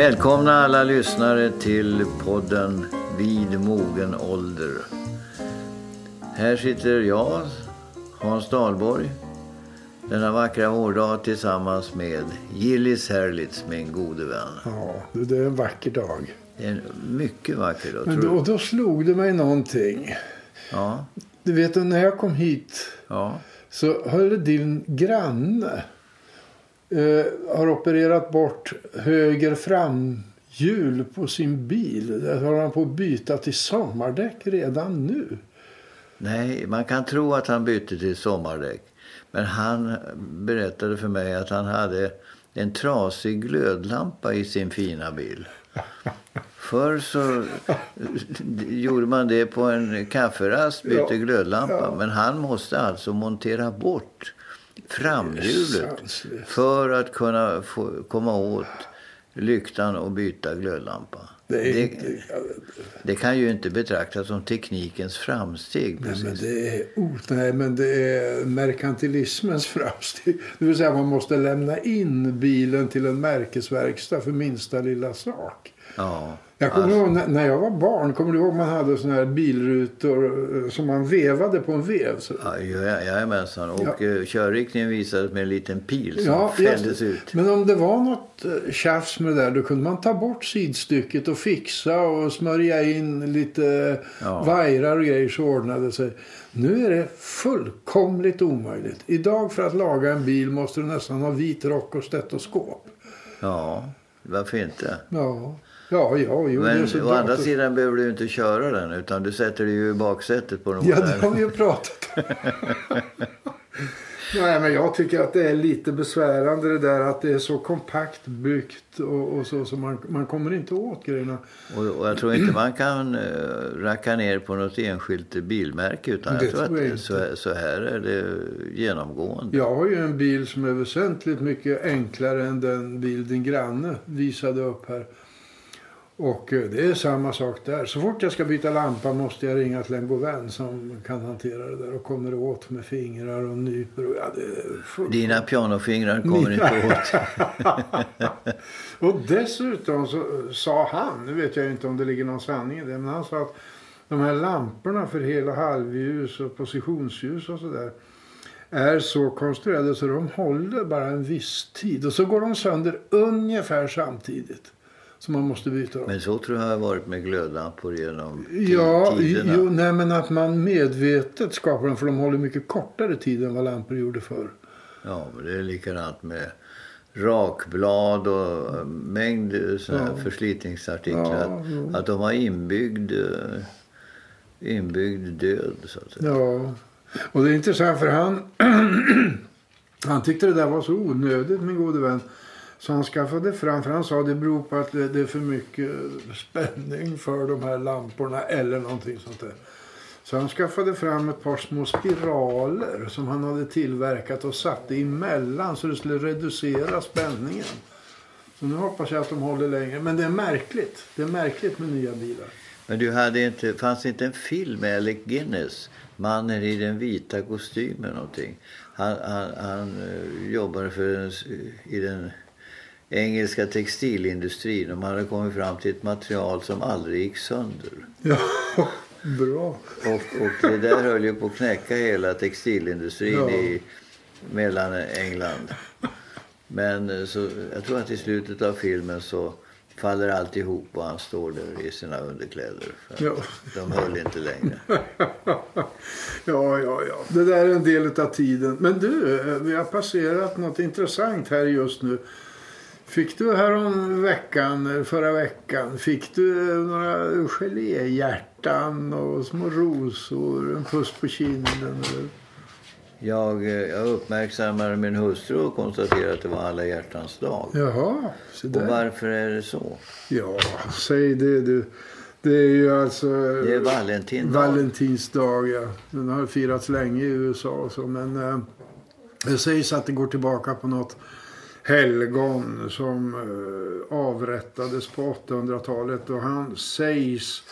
Välkomna alla lyssnare till podden Vid mogen ålder. Här sitter jag, Hans Dahlborg, denna vackra vårdag tillsammans med Gillis Herlitz, min gode vän. Ja, det är en vacker dag. Det är en mycket vacker dag, Men då, då slog det mig någonting. Ja, Du vet, när jag kom hit ja. så höll din granne eh, har opererat bort höger framhjul på sin bil. Det har han på att byta till sommardäck redan nu. Nej, man kan tro att han bytte till sommardäck. Men han berättade för mig att han hade en trasig glödlampa i sin fina bil. Förr så gjorde man det på en kafferast, bytte Ja, glödlampa. ja. Men han måste alltså montera bort framhjulet för att kunna få, komma åt lyktan och byta glödlampa. Det det, det kan ju inte betraktas som teknikens framsteg. nej, Precis. men det är, oh, nej, men det är merkantilismens framsteg. Det vill säga man måste lämna in bilen till en märkesverkstad för minsta lilla sak. Ja. Jag kommer Alltså, ihåg när, när jag var barn, kommer du ihåg man hade såna här bilrutor eh, som man vevade på en vev? Så, ja, jajamensan. Och Ja. ja. körriktningen visades med en liten pil som Ja, fälldes ut. Men om det var något eh, tjafs med det där då kunde man ta bort sidstycket och fixa och smörja in lite Ja. vajrar och grejer så ordnade sig. Nu är det fullkomligt omöjligt. Idag för att laga en bil måste du nästan ha vit rock och stetoskop. Ja, varför inte? Ja, ja, ja jo, Men så å andra sidan behöver du inte köra den utan du sätter dig ju i baksätet på den. Ja, det har vi ju pratat om. Nej, men jag tycker att det är lite besvärande det där att det är så kompakt byggt och, och så, så man, man kommer inte åt grejerna. Och, och jag tror inte man kan uh, racka ner på något enskilt bilmärke utan Det jag tror tror jag att inte. så, så här är det genomgående. Jag har ju en bil som är väsentligt mycket enklare än den bil din granne visade upp här. Och eh, det är samma sak där. Så fort jag ska byta lampa måste jag ringa till en god vän som kan hantera det där och kommer åt med fingrar och nyper. Och, ja, det Dina pianofingrar kommer inte åt. och dessutom så sa han, nu vet jag inte om det ligger någon sanning i det, men han sa att de här lamporna för hela halvljus och positionsljus och sådär är så konstruerade så de håller bara en viss tid och så går de sönder ungefär samtidigt. Så man måste byta. Men så tror jag har varit med glödlampor genom Ja, tiderna. jo, nej, men att man medvetet skapar dem för de håller mycket kortare tid än vad lampor gjorde förr. Ja, men det är likadant med rakblad och mängd såna Ja. förslitningsartiklar. Ja, jo. att de har inbyggd, eh, inbyggd död, så att säga. Ja, och det är intressant för han, han tyckte det där var så onödigt min gode vän. Så han skaffade fram, för han sa det beror på att det, är för mycket spänning för de här lamporna eller någonting sånt där. Så han skaffade fram ett par små spiraler som han hade tillverkat och satte emellan så det skulle reducera spänningen. Så nu hoppas jag att de håller längre. Men det är märkligt. Det är märkligt med nya bilar. Men du hade inte, fanns inte en film med Alec Guinness, mannen i den vita kostymen någonting. Han, han, han eh, jobbade för den, i den engelska textilindustrin man hade kommit fram till ett material som aldrig gick sönder. Ja, bra. Och, och det där höll ju på att knäcka hela textilindustrin Ja. i mellan England. Men eh, så, jag tror att i slutet av filmen så faller allt ihop och han står där i sina underkläder. För Ja. De höll inte längre. ja, ja, ja. Det där är en del av tiden. Men du, eh, vi har passerat något intressant här just nu. Fick du här om veckan, förra veckan, fick du eh, några geléhjärtan och små rosor, en puss på kinden? eller? Jag, eh, jag uppmärksammade min hustru och konstaterade att det var alla hjärtans dag. Jaha, så Och där. varför är det så? Ja, säg det du. Det är ju alltså... Det är Valentindag. Valentinsdag, ja. Den har firats länge i USA och så. Men eh, det sägs att det går tillbaka på något helgon som eh, avrättades på 800-talet. Och han sägs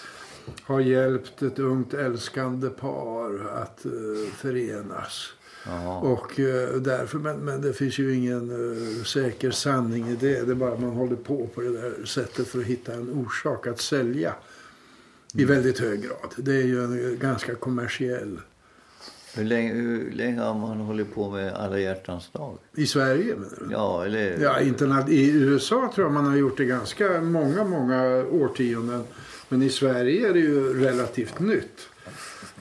har hjälpt ett ungt älskande par att uh, förenas. Och uh, därför, men, men det finns ju ingen uh, säker sanning i det. Det är bara att man håller på på det där sättet för att hitta en orsak att sälja. I väldigt hög grad. Det är ju en ganska kommersiell. Hur, länge, hur länge har man hållit på med alla hjärtans dag? I Sverige menar du? Ja, eller... Ja, interna- I USA tror jag man har gjort det ganska många, många årtionden. Men i Sverige är det ju relativt nytt.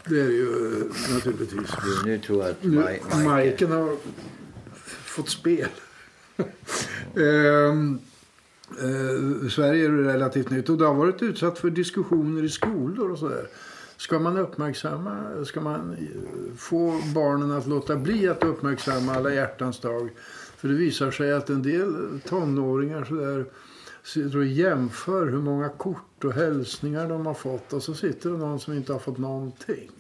Det är det ju eh, naturligtvis. Nu tror jag att Nu, Maj- Majken... Har fått spel. Ehm, eh, Sverige är relativt nytt och det har varit utsatt för diskussioner i skolor och sådär. Ska man uppmärksamma, ska man eh, få barnen att låta bli att uppmärksamma alla hjärtans dag? För det visar sig att en del tonåringar sådär sitter och jämför hur många kort och hälsningar de har fått och så sitter det någon som inte har fått någonting.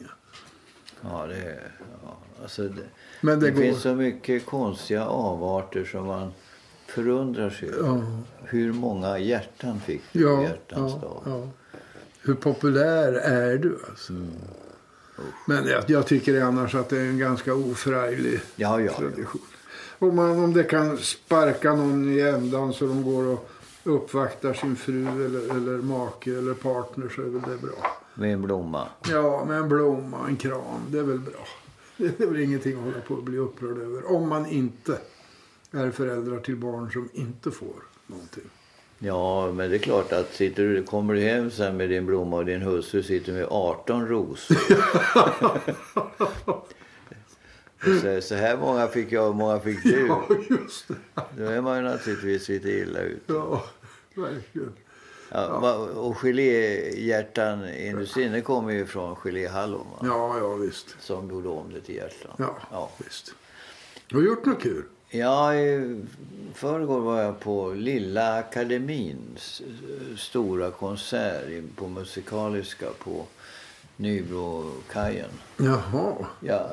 Ja, det är... Ja, alltså det, Men det, det går. finns så mycket konstiga avarter som man förundrar sig över. Ja. Hur många hjärtan fick du Ja, hjärtans ja, dag? ja. Hur populär är du alltså? Mm. Men jag, jag tycker annars att det är en ganska oförarglig Ja, ja. ja. tradition. Om, man, om det kan sparka någon i ändan så de går och uppvaktar sin fru eller, eller make eller partner så är väl det bra. Med en blomma. Ja, med en blomma en kram, det är väl bra. Det är väl ingenting att hålla på och bli upprörd över. Om man inte är föräldrar till barn som inte får någonting. Ja, men det är klart att sitter du, kommer du hem sen med din blomma och din hustru sitter med 18 rosor. Så, så här många fick jag och många fick du. Ja, just det. Då är man ju naturligtvis lite illa ut. Ja, verkligen. Ja, va- Och geléhjärtan-industrin den kommer ju från geléhallon? Ja, ja visst. Som gjorde om det till hjärtan. Ja, Ja. visst. Du har gjort något kul. Ja, i förrgår var jag på Lilla Akademins stora konsert på Musikaliska på Nybrokajen. Jaha. Ja,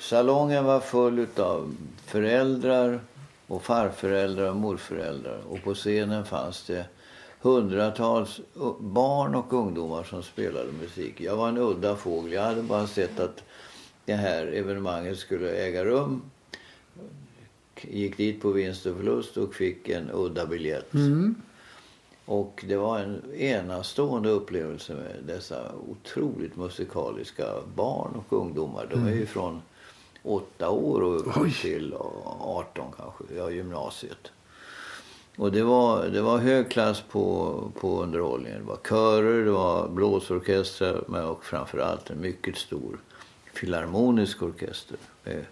salongen var full av föräldrar och farföräldrar och morföräldrar. Och på scenen fanns det hundratals barn och ungdomar som spelade musik. Jag var en udda fågel. Jag hade bara sett att det här evenemanget skulle äga rum. Gick dit på vinst och förlust och fick en udda biljett. Mm. Och det var en enastående upplevelse med dessa otroligt musikaliska barn och ungdomar. De är ju från åtta år och upp till 18 kanske, ja gymnasiet. Och det var, det var hög klass på, på underhållningen. Det var körer, det var blåsorkestrar men och framförallt en mycket stor filharmonisk orkester. Med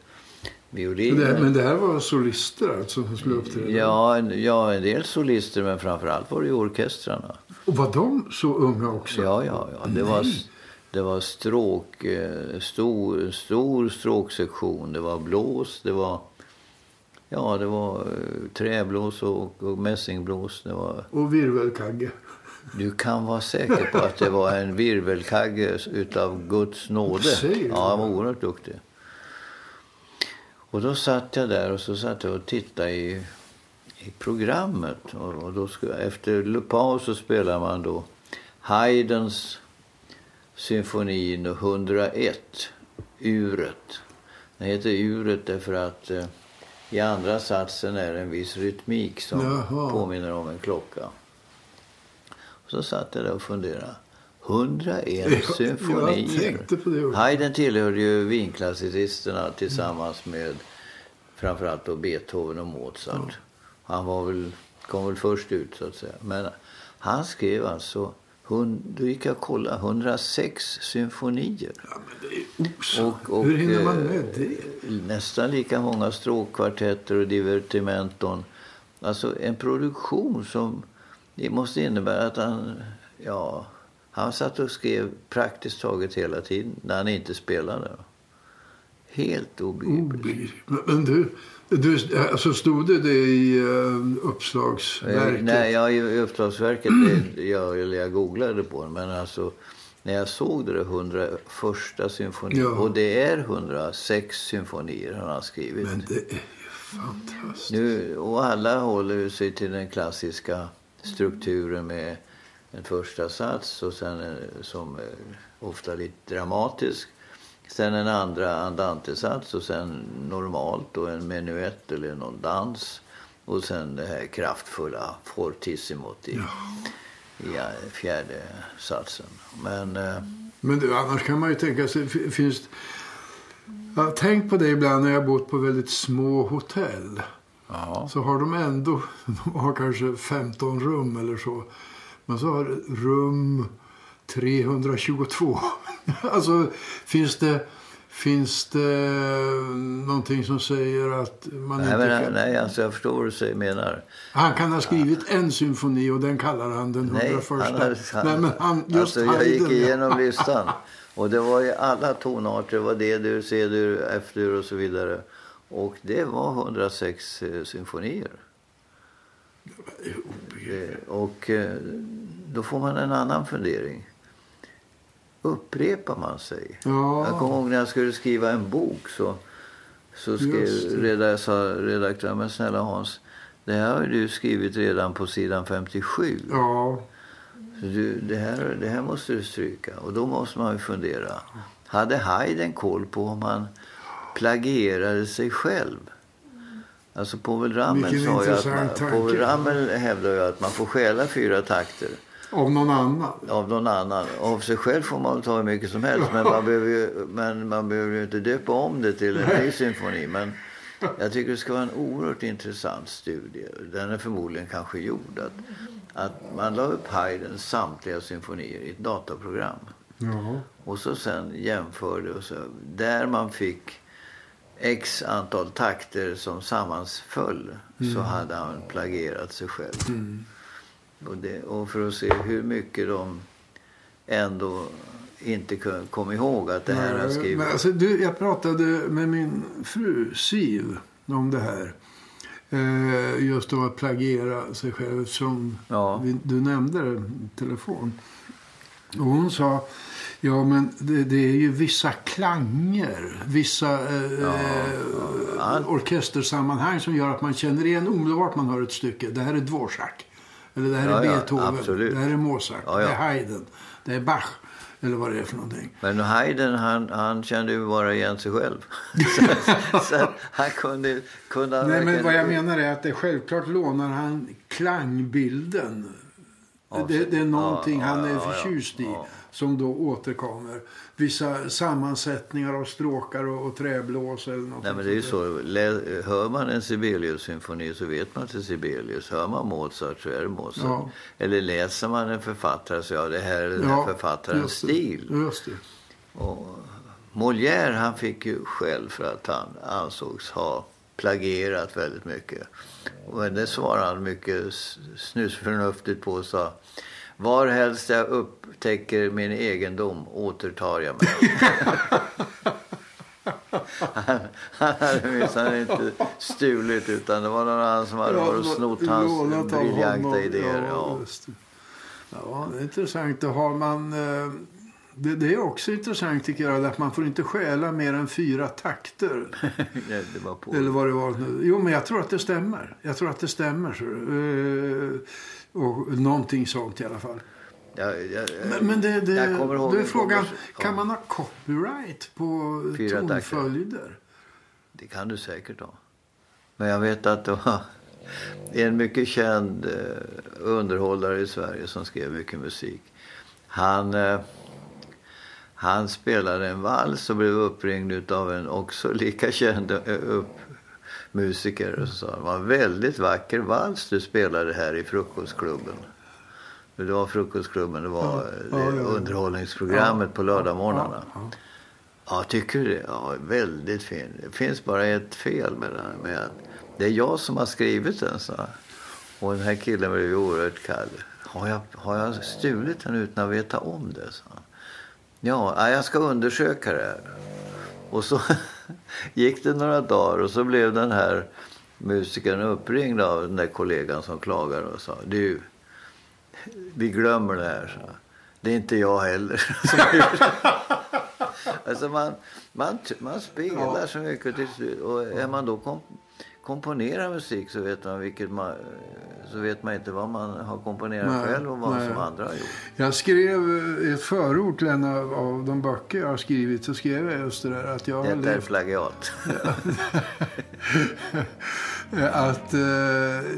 violiner. Det, men det här var solister alltså som skulle uppträda? Ja, ja, en del solister men framförallt var det orkestrarna. Och var de så unga också? Ja, ja, ja. Det var, det var stråk, eh, stor, stor stråksektion. Det var blås, det var, ja, det var eh, träblås och, och mässingblås. Det var, Och virvelkagge? du kan vara säker på att det var en virvelkagge utav Guds nåde. Ja, han var oerhört duktig. Och då satt jag där och så satt jag och tittade i, i programmet. Och, och då skulle, efter paus så spelar man då Haydns symfoni 101, Uret. Den heter Uret därför att eh, i andra satsen är det en viss rytmik som Jaha. påminner om en klocka. Och så satt jag där och funderade. 101 Ja, symfonier. Haydn tillhörde ju vinklassicisterna tillsammans med framförallt då Beethoven och Mozart. Han var väl, kom väl först ut så att säga. Men han skrev alltså, hun, då gick jag och kollade, 106 symfonier. Ja, men det är osant. Och, och, Hur hinner man eh, med det? Nästan lika många stråkkvartetter och divertimenton. Alltså en produktion som det måste innebära att han, ja, han satt och skrev praktiskt taget hela tiden när han inte spelade. Helt obegripligt. Obegripligt. Men, du, du, alltså stod det det i uh, uppslagsverket? Eh, Nej, jag, i uppslagsverket, det, jag, eller jag googlade på det, men alltså när jag såg det, det 101 symfoni Ja. och det är 106 symfonier han har skrivit. Men det är ju fantastiskt. Nu, och alla håller sig till den klassiska strukturen med en första sats och sen en, som är ofta lite dramatisk. Sen en andra andantesats och sen normalt och en menuett eller någon dans. Och sen det här kraftfulla fortissimot i, i eh, fjärde satsen. Men... Eh, Men du, annars kan man ju tänka sig, finns... Jag har tänkt på det ibland när jag har bott på väldigt små hotell. ja. Så har de ändå, de har kanske 15 rum eller så. Men så har rum 322. alltså finns det, finns det någonting som säger att man Nej, inte kan... nej, alltså jag förstår vad du säger, menar. Han kan ha skrivit en symfoni och den kallar han den Nej, 101. han, hade- han, Nej, men han, just alltså, jag gick ja. igenom listan. Och det var ju alla tonarter. Det var D-dur, C-dur, F-dur och så vidare. Och det var 106 eh, symfonier. Det, och eh, då får man en annan fundering. Upprepar man sig? Ja. Jag kommer ihåg när jag skulle skriva en bok så, så skrev reda, sa redaktören, men snälla Hans, det här har du skrivit redan på sidan 57. Ja, du, det, här, det här måste du stryka. Och då måste man ju fundera. Hade Haydn koll på om han plagierade sig själv? Alltså Povel Ramel sa ju att man. Povel Ramel hävdar ju att man får stjäla fyra takter av någon annan. av någon annan. Av sig själv får man ta hur mycket som helst. Men man behöver ju, men man behöver ju inte döpa om det till en ny symfoni. Men jag tycker det ska vara en oerhört intressant studie. Den är förmodligen kanske gjord. Att, att man la upp Haydns samtliga symfonier i ett dataprogram. Ja. Och så sen jämförde och så, där man fick x antal takter som sammansföll så hade han plagierat sig själv. Och, det, och för att se hur mycket de ändå inte kom ihåg att det här har skrivit. Alltså, du, jag pratade med min fru Siv om det här. Eh, just om att plagiera sig själv som Ja. vi, du nämnde det telefon. Och hon sa, ja men det, det är ju vissa klanger, vissa eh, ja. orkestersammanhang som gör att man känner igen omedelbart man hör ett stycke. Det här är Dvorak. Eller det här Ja, är ja, Beethoven. absolut. Det här är Mozart. Ja, ja. Det är Haydn. Det är Bach. Eller vad det är för någonting. Men Haydn han, han kände ju bara igen sig själv. så, så han kunde, kunde han Nej, men vad jag menar är att det självklart lånar han klangbilden. Ja, Det, det är någonting ja, han är ja, ja, förtjust i ja. Som då återkommer. Vissa sammansättningar av stråkar och, och träblås eller något. Nej men det är ju så. Lä- Hör man en Sibelius-symfoni så vet man att det är Sibelius. Hör man Mozart så är det Mozart. Ja. Eller läser man en författare så ja, det här är den här författarens just stil. Just det. Och Molière han fick ju skäll för att han ansågs ha plagierat väldigt mycket. Men det svarade han mycket snusförnuftigt på och sa var helst jag upptäcker min egendom återtar jag mig. han, han hade minsann inte stulit utan det var någon annan som hade varit och snott hans briljanta idéer. Ja. det. ja, det är intressant. Då har man... eh, Det, det är också intressant tycker jag att man får inte stjäla mer än fyra takter. Eller vad det var. nu. Jo, men jag tror att det stämmer. Jag tror att det stämmer. Så. Eh, och någonting sånt i alla fall. Jag, jag, Men, men det, det, jag kommer ihåg är frågan, konvers- kan man ha copyright på Fyra takter. tonföljder? Det kan du säkert ha. Men jag vet att det var en mycket känd eh, underhållare i Sverige som skrev mycket musik. Han, eh, han spelade en vals och blev uppringd av en också lika känd upp, musiker. Och så sa det var en väldigt vacker vals du spelade här i frukostklubben. Det var frukostklubben, det var eh, Ja, det ja, ja. underhållningsprogrammet på lördagmorgnarna. Ja, Ja, tycker du det? Ja, väldigt fin. Det finns bara ett fel med den. Med att det är jag som har skrivit den, så. Och den här killen blev ju oerhört kall. Har jag, har jag stulit den utan att veta om det? Så. Ja, ja, jag ska undersöka det här. Och så gick det några dagar och så blev den här musikern uppringd av den där kollegan som klagade och sa du, vi glömmer det här. Så. Det är inte jag heller. Alltså man, man, man spelar Ja. så mycket till slut. Och är man då kom, komponerar musik så vet man, vilket man, så vet man inte vad man har komponerat Nej, själv och vad nej. som andra har gjort. Jag skrev eh, ett förord till en av, av de böcker jag har skrivit. Så skrev jag just det där att jag Detta är levt plagiat. att eh,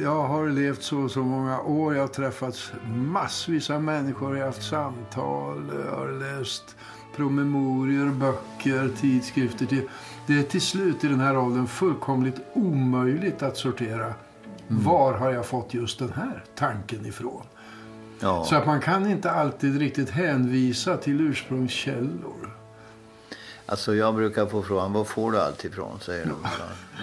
jag har levt så så många år. Jag har träffat massvis av människor. Jag har haft samtal. Jag har läst promemorier, böcker, tidskrifter. Till. Det är till slut i den här åldern fullkomligt omöjligt att sortera. Var har jag fått just den här tanken ifrån? Ja. Så att man kan inte alltid riktigt hänvisa till ursprungskällor. Alltså jag brukar få frågan, var får du allt ifrån? Säger de.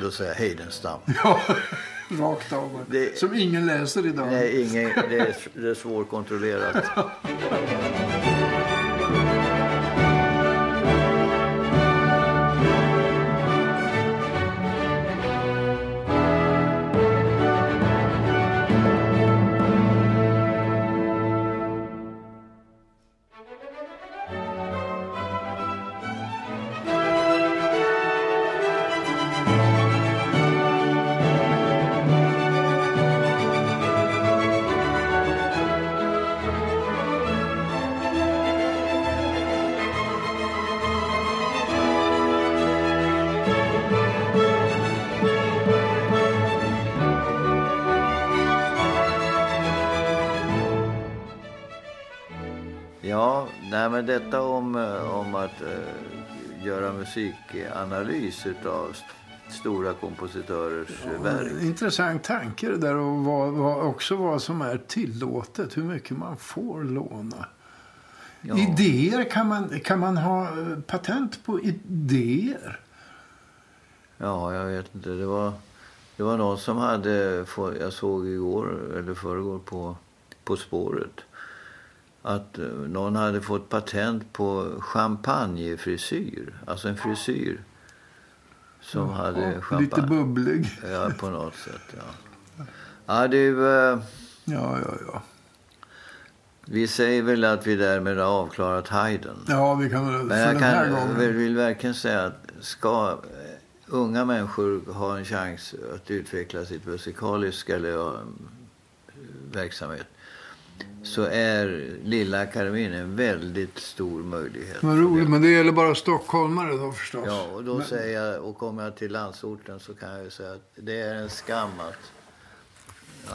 Då säger jag Heidenstam. Ja, rakt av. Det- Som ingen läser idag. Nej, ingen, det, är, det är svårkontrollerat. men detta om, eh, om att eh, göra musikanalys utav st- stora kompositörers eh, verk. Intressant tanke det där och vad, vad, också vad som är tillåtet. Hur mycket man får låna. Ja. Idéer, kan man, kan man ha eh, patent på idéer? Ja, jag vet inte. Det var, det var någon som hade, jag såg igår eller förrgår på På spåret. Att eh, någon hade fått patent på champagnefrisyr. Alltså en frisyr som hade Ja, champagne. lite bubblig. Ja, på något sätt. Ja, ja du, eh, Ja, ja, ja. vi säger väl att vi därmed har avklarat Haydn. Ja, vi kan väl Men jag kan, gången. vill, verkligen säga att ska eh, unga människor ha en chans att utveckla sitt musikaliska eller, verksamhet så är Lilla Akademin en väldigt stor möjlighet. Vad roligt, men det gäller bara stockholmare då förstås. Ja, och då Men- säger jag, och kommer jag till landsorten så kan jag ju säga att det är en skam att,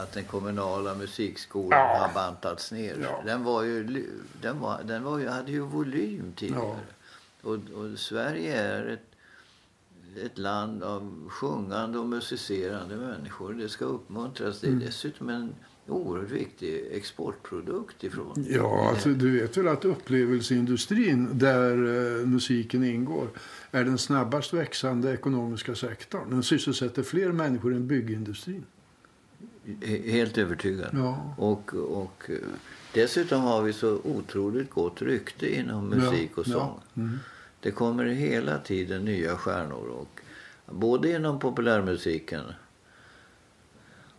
att den kommunala musikskolan Ja. har bantats ner. Ja. Den var ju, den var, den var ju, hade ju volym tidigare. Ja. Och, och Sverige är ett, ett land av sjungande och musicerande människor. Det ska uppmuntras. Det är Mm. dessutom en oerhört viktig exportprodukt ifrån. Ja, alltså, du vet väl att upplevelseindustrin, där eh, musiken ingår, är den snabbast växande ekonomiska sektorn. Den sysselsätter fler människor än byggindustrin. He- Helt övertygad. Ja. Och, och eh, dessutom har vi så otroligt gott rykte inom musik och Ja, sång. ja. Mm. Det kommer hela tiden nya stjärnor. Och, både inom populärmusiken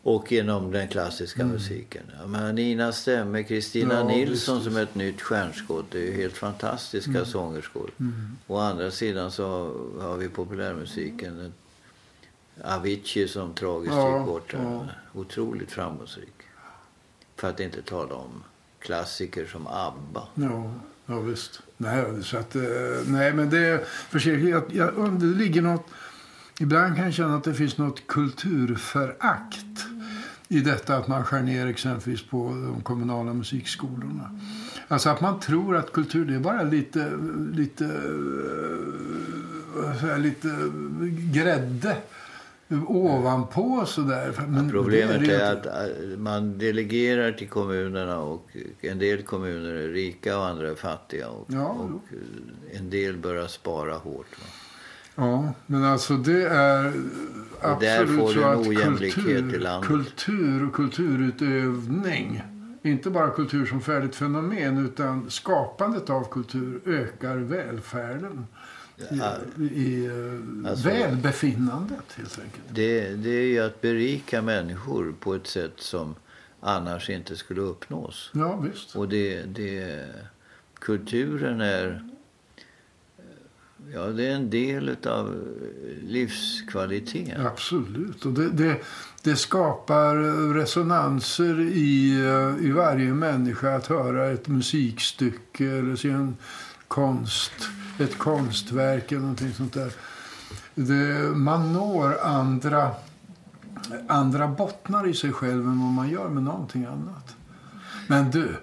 och inom den klassiska musiken. Jag menar, Nina Stemme, Kristina Mm. Ja, Nilsson visst, som är ett nytt stjärnskott. Det är ju helt fantastiska sångerskor. Mm. Å andra sidan så har vi populärmusiken. Avicii som tragiskt Ja, gick bort. ja. Otroligt framgångsrik. För att inte tala om klassiker som ABBA. Ja, ja visst. Nej, så att, eh, nej men det... Försöker, jag, jag, det ligger något... Ibland kan jag känna att det finns något kulturförakt i detta att man skär ner exempelvis på de kommunala musikskolorna. Alltså att man tror att kultur det är bara lite, lite, jag, lite grädde ovanpå sådär. Men Problemet det är, inte. att eh, man delegerar till kommunerna och en del kommuner är rika och andra är fattiga. Och, Ja, och eh, en del börjar spara hårt. Va? Ja, men alltså det är absolut så att kultur, kultur och kulturutövning, inte bara kultur som färdigt fenomen utan skapandet av kultur ökar välfärden. I, i eh, Alltså- välbefinnandet helt enkelt. Det, det är ju att berika människor på ett sätt som annars inte skulle uppnås. Ja, visst. Och det, det, kulturen är Ja, det är en del av eh, livskvaliteten. Absolut. Och det, det, det skapar resonanser i, eh, i varje människa att höra ett musikstycke eller se en konst, ett konstverk eller någonting sånt där. Det, man når andra, andra bottnar i sig själv än vad man gör med någonting annat. Men du,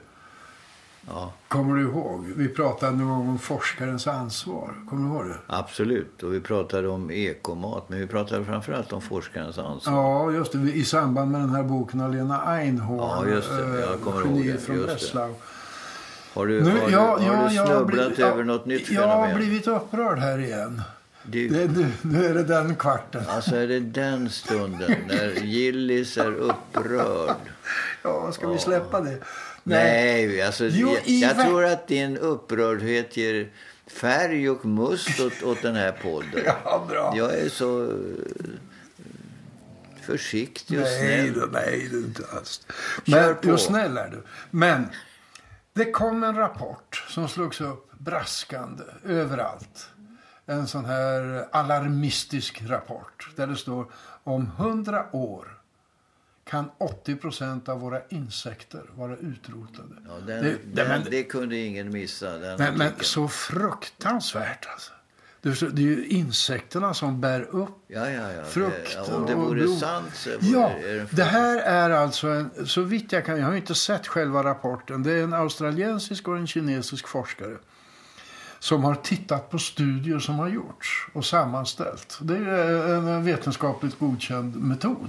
Ja, kommer du ihåg? Vi pratade någon gång om forskarens ansvar. Kommer du ihåg det? absolut. Och vi pratade om ekomat, men vi pratade framförallt om forskarens ansvar. Ja, just det. I samband med den här boken av Lena Einhorn. Ja, just det. Jag eh, kommer ihåg det. från. Breslau. Har du, Nu, har, ja, du, har ja, du jag snubblat blivit- över något nytt Jag har fenomen? blivit upprörd här igen. Du, Det, nu, nu är det den kvarten. Alltså är det den stunden när Gillis är upprörd? Ja, ska vi släppa det? Nej, alltså, Jo, jag, jag tror att din upprördhet ger färg och must åt, åt den här podden. Ja, bra. Jag är så eh, försiktig och Nej, snäll. då, nej, det är inte alls. Men, jo, snäll är du. Men det kom en rapport som slogs upp braskande överallt. En sån här alarmistisk rapport där det står om hundra år kan 80 procent av våra insekter vara utrotade. Ja, den, Det- den, men- det kunde ingen missa. Men, men så fruktansvärt alltså. Det är, ju insekterna som bär upp ja, ja, ja. frukt det, om det och vore blod. sant så vore Ja, det det här är alltså en, så vitt jag kan, jag har inte sett själva rapporten. Det är en australiensisk och en kinesisk forskare. Som har tittat på studier som har gjorts och sammanställt. Det är en vetenskapligt godkänd metod.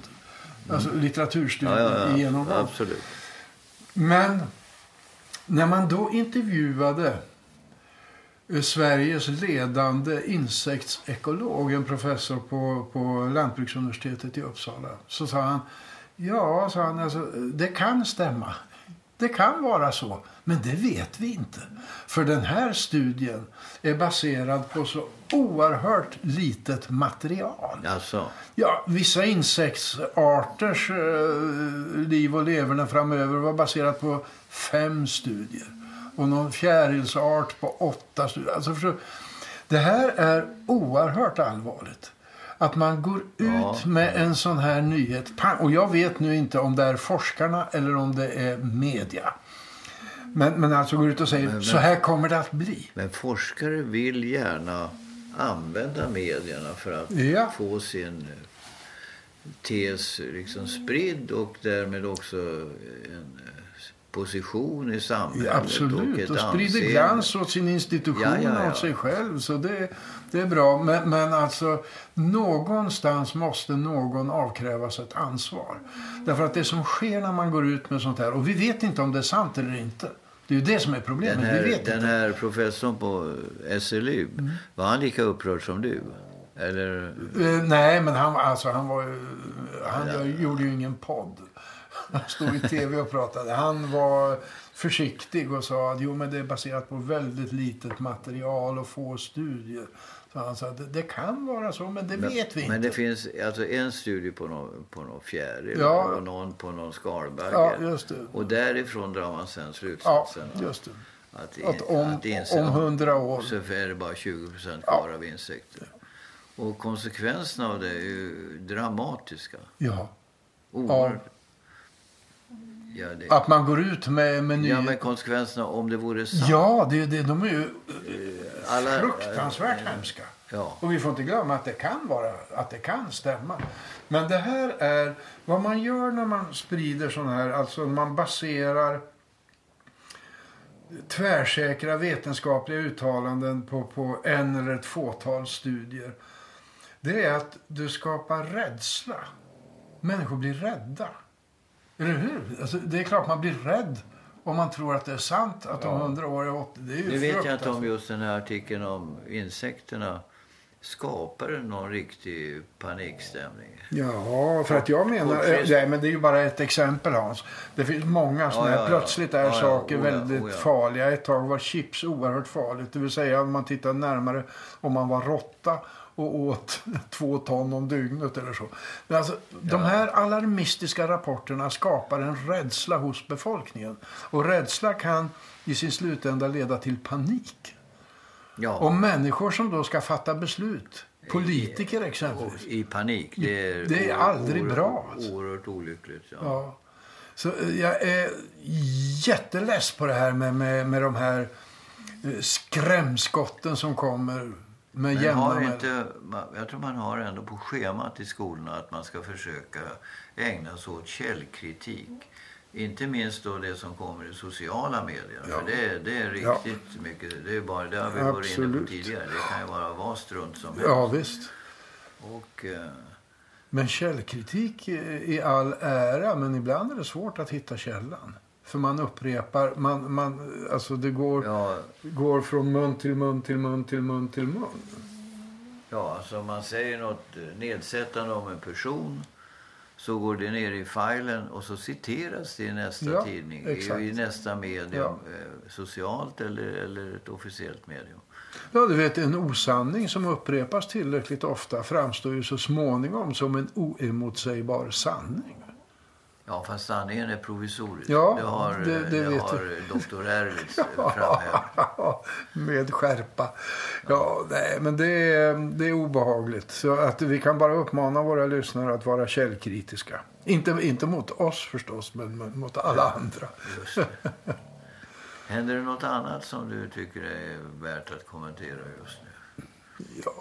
Alltså litteraturstudier ja, ja, i ja, genomgång. absolut. Men när man då intervjuade eh, Sveriges ledande insektsekolog, en professor på, på Lantbruksuniversitetet i Uppsala, så sa han Ja, sa han, alltså, det kan stämma. Det kan vara så, men det vet vi inte. För den här studien är baserad på så oerhört litet material. Alltså, Ja, vissa insektsarters eh, liv och leverne framöver var baserat på fem studier. Och någon fjärilsart på åtta studier. Alltså, det här är oerhört allvarligt. Att man går ut Ja. med en sån här nyhet. Pang! Och jag vet nu inte om det är forskarna eller om det är media. Men, men alltså går ut och säger så här kommer det att bli. men forskare vill gärna använda medierna för att Ja. få sin eh, tes liksom spridd och därmed också en eh, position i samhället. Ja, och absolut. ett Och sprider anseende. glans åt sin institution Ja, ja, ja. och åt sig själv. Så det, det är bra. Men, men alltså, någonstans måste någon avkrävas ett ansvar. Därför att det som sker när man går ut med sånt här, och vi vet inte om det är sant eller inte. Det är ju det som är problemet. Den här, vi vet den inte. här professorn på SLU, Mm. var han lika upprörd som du? Eller? Eh, nej, men han, alltså, han, var, han gjorde ju ingen podd. Han stod i tv och pratade. Han var försiktig och sa att jo, men det är baserat på väldigt litet material och få studier. Så han sa det, det kan vara så, men det vet vi inte. Men det finns alltså en studie på någon, på någon fjäril Ja. och någon på någon skalbagge. Ja, just det. Och därifrån drar man sen Ja, slutsatsen just det. att, Att om, att inse- om hundra år. så är det bara 20 procent kvar av insekter. Och konsekvenserna av det är ju dramatiska. Ja. Oerhört. Ja, det, Att man går ut med, med nya... ja, men konsekvenserna om det vore sant. Ja, det, det, de är ju Alla, fruktansvärt hemska. Ja. Och vi får inte glömma att det kan vara, att det kan stämma. Men det här är vad man gör när man sprider sån här, alltså man baserar tvärsäkra vetenskapliga uttalanden på, på en eller ett fåtal studier. Det är att du skapar rädsla. Människor blir rädda. Eller hur? Alltså, det är klart man blir rädd om man tror att det är sant att om hundra år är 80. Det är ju Nu vet jag inte om just den här artikeln om insekterna skapar någon riktig panikstämning. Ja, för att jag menar... Nej, men det är ju bara ett exempel, Hans. Det finns många sådana ja, här. ja. Plötsligt är Ja, ja. saker Oh, ja, väldigt oh, ja. farliga. Ett tag var chips oerhört farligt. Det vill säga om man tittar närmare om man var råtta och åt två ton om dygnet eller så. Men alltså, de här alarmistiska rapporterna skapar en rädsla hos befolkningen. Och rädsla kan i sin slutända leda till panik. Ja. Och människor som då ska fatta beslut. Politiker exempelvis. I panik. Det är, Det är aldrig oerhört- bra, alltså. Oerhört olyckligt. Ja. Ja. Så eh, jag är jätteless på det här med, med, med de här eh, skrämskotten som kommer Men har inte, jag tror man har ändå på schemat i skolorna att man ska försöka ägna sig åt källkritik. Inte minst då det som kommer i sociala medier. Ja. För det, det är Ja. riktigt mycket. Det, är bara, det har vi varit inne på tidigare. Det kan ju vara vad strunt som helst. Ja, visst. Och, eh, Men källkritik i all ära, men ibland är det svårt att hitta källan. För man upprepar, man, man, alltså det går, ja, går från mun till mun till mun till mun till mun. ja, alltså om man säger något eh, nedsättande om en person så går det ner i filen och så citeras det i nästa Ja, tidning. exakt. I, nästa medium. Ja. Eh, socialt eller, eller ett officiellt medium. Ja, du vet, en osanning som upprepas tillräckligt ofta framstår ju så småningom som en oemotsägbar sanning. Ja, fast sanningen är provisorisk. Ja, det har, det- det det har doktor Erlitz framhävt. Med skärpa. Ja, nej, men det är, det är obehagligt. Så att vi kan bara uppmana våra lyssnare att vara källkritiska. Inte, inte mot oss förstås, men mot alla andra. Just det. Händer det något annat som du tycker är värt att kommentera just nu? Ja,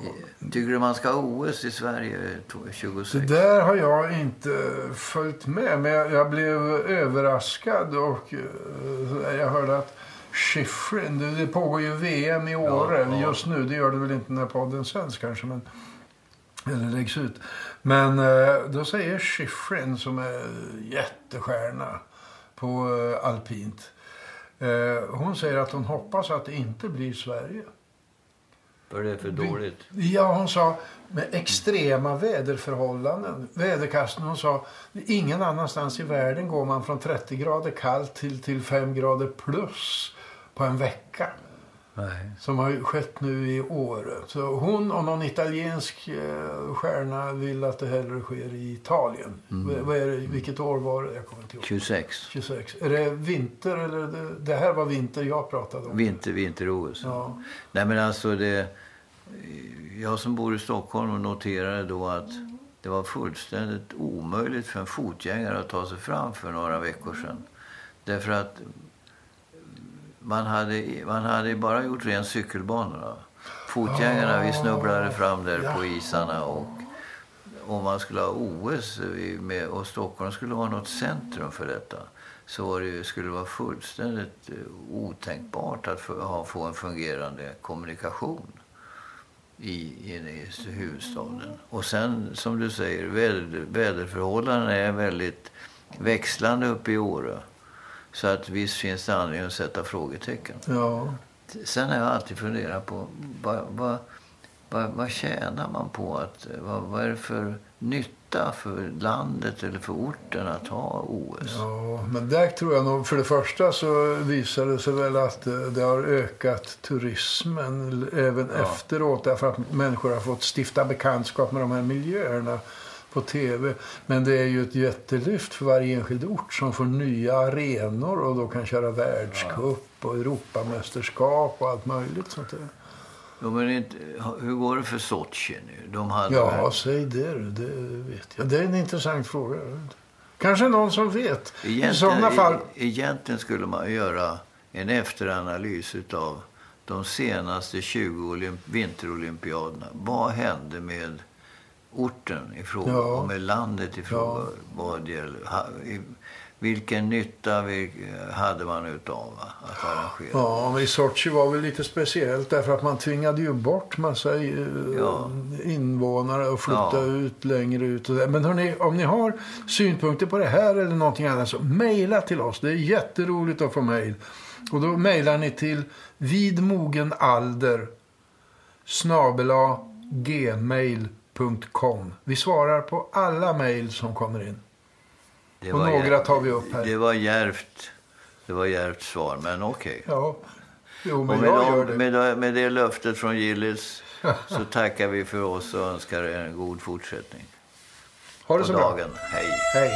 Tycker du man ska ha OS i Sverige to- det 26? där har jag inte följt med, men jag, jag blev överraskad och eh, jag hörde att Schifrin, det, pågår ju VM i Åre Ja, ja. just nu. Det gör det väl inte när podden sänds kanske, men, eller läggs ut. Men eh, då säger Schifrin som är jättestjärna på eh, alpint. Hon säger att hon hoppas att det inte blir Sverige. För det är för dåligt. Ja, hon sa med extrema väderförhållanden. Väderkasten, hon sa ingen annanstans i världen går man från 30 grader kallt till, till 5 grader plus på en vecka. Nej. Som har skett nu i Åre. Så hon och någon italiensk eh, stjärna vill att det hellre sker i Italien. Mm. Vad är det, vilket år var det? Jag kommer inte ihåg. 26. 26. Är det vinter eller? Det, det här var vinter jag pratade om. Vinter, vinter-OS. Ja. Nej men alltså det... Jag som bor i Stockholm noterade då att det var fullständigt omöjligt för en fotgängare att ta sig fram för några veckor sedan. Därför att man hade, man hade bara gjort ren cykelbanorna. Fotgängarna, vi snubblade fram där på isarna och om man skulle ha OS med, och Stockholm skulle vara något centrum för detta så det, skulle det vara fullständigt eh, otänkbart att få en fungerande kommunikation i, inne i huvudstaden. Och sen, som du säger, väder, väderförhållandena är väldigt växlande uppe i Åre. Så att visst finns det anledning att sätta frågetecken. Ja. Sen har jag alltid funderat på vad, vad, vad, vad tjänar man på att... Vad, vad är det för nytta för landet eller för orten att ha OS? Ja, men där tror jag nog, för det första så visar det sig väl att eh, det har ökat turismen även Ja. efteråt därför att människor har fått stifta bekantskap med de här miljöerna på tv. Men det är ju ett jättelyft för varje enskild ort som får nya arenor och då kan köra världscup och Europamästerskap och allt möjligt sånt där. Jo, men inte, hur går det för Sochi nu? De hade Ja, väl- säg det det vet jag. Det är en intressant fråga. Kanske någon som vet. I Egentligen, sådana fall... e- egentligen skulle man göra en efteranalys av de senaste 20 olymp- vinterolympiaderna. Vad hände med orten i fråga Ja. och med landet i fråga? Ja. Vad gäller, i, vilken nytta vi, hade man utav att arrangera? Ja, men i Sochi var väl lite speciellt därför att man tvingade ju bort massa eh, Ja. invånare och flytta Ja. ut längre ut. Och där. Men hörni, om ni har synpunkter på det här eller någonting annat så mejla till oss. Det är jätteroligt att få mejl. Och då mejlar ni till vidmogenalder snabela gmail.com. Vi svarar på alla mejl som kommer in. Det och var några tar vi upp här. Det var djärvt, det var djärvt svar, men okej. Ja, jo men med, jag de- gör det. med, det- löftet från Gillis så tackar vi för oss och önskar en god fortsättning Ha det på så bra. dagen. Hej! Hej.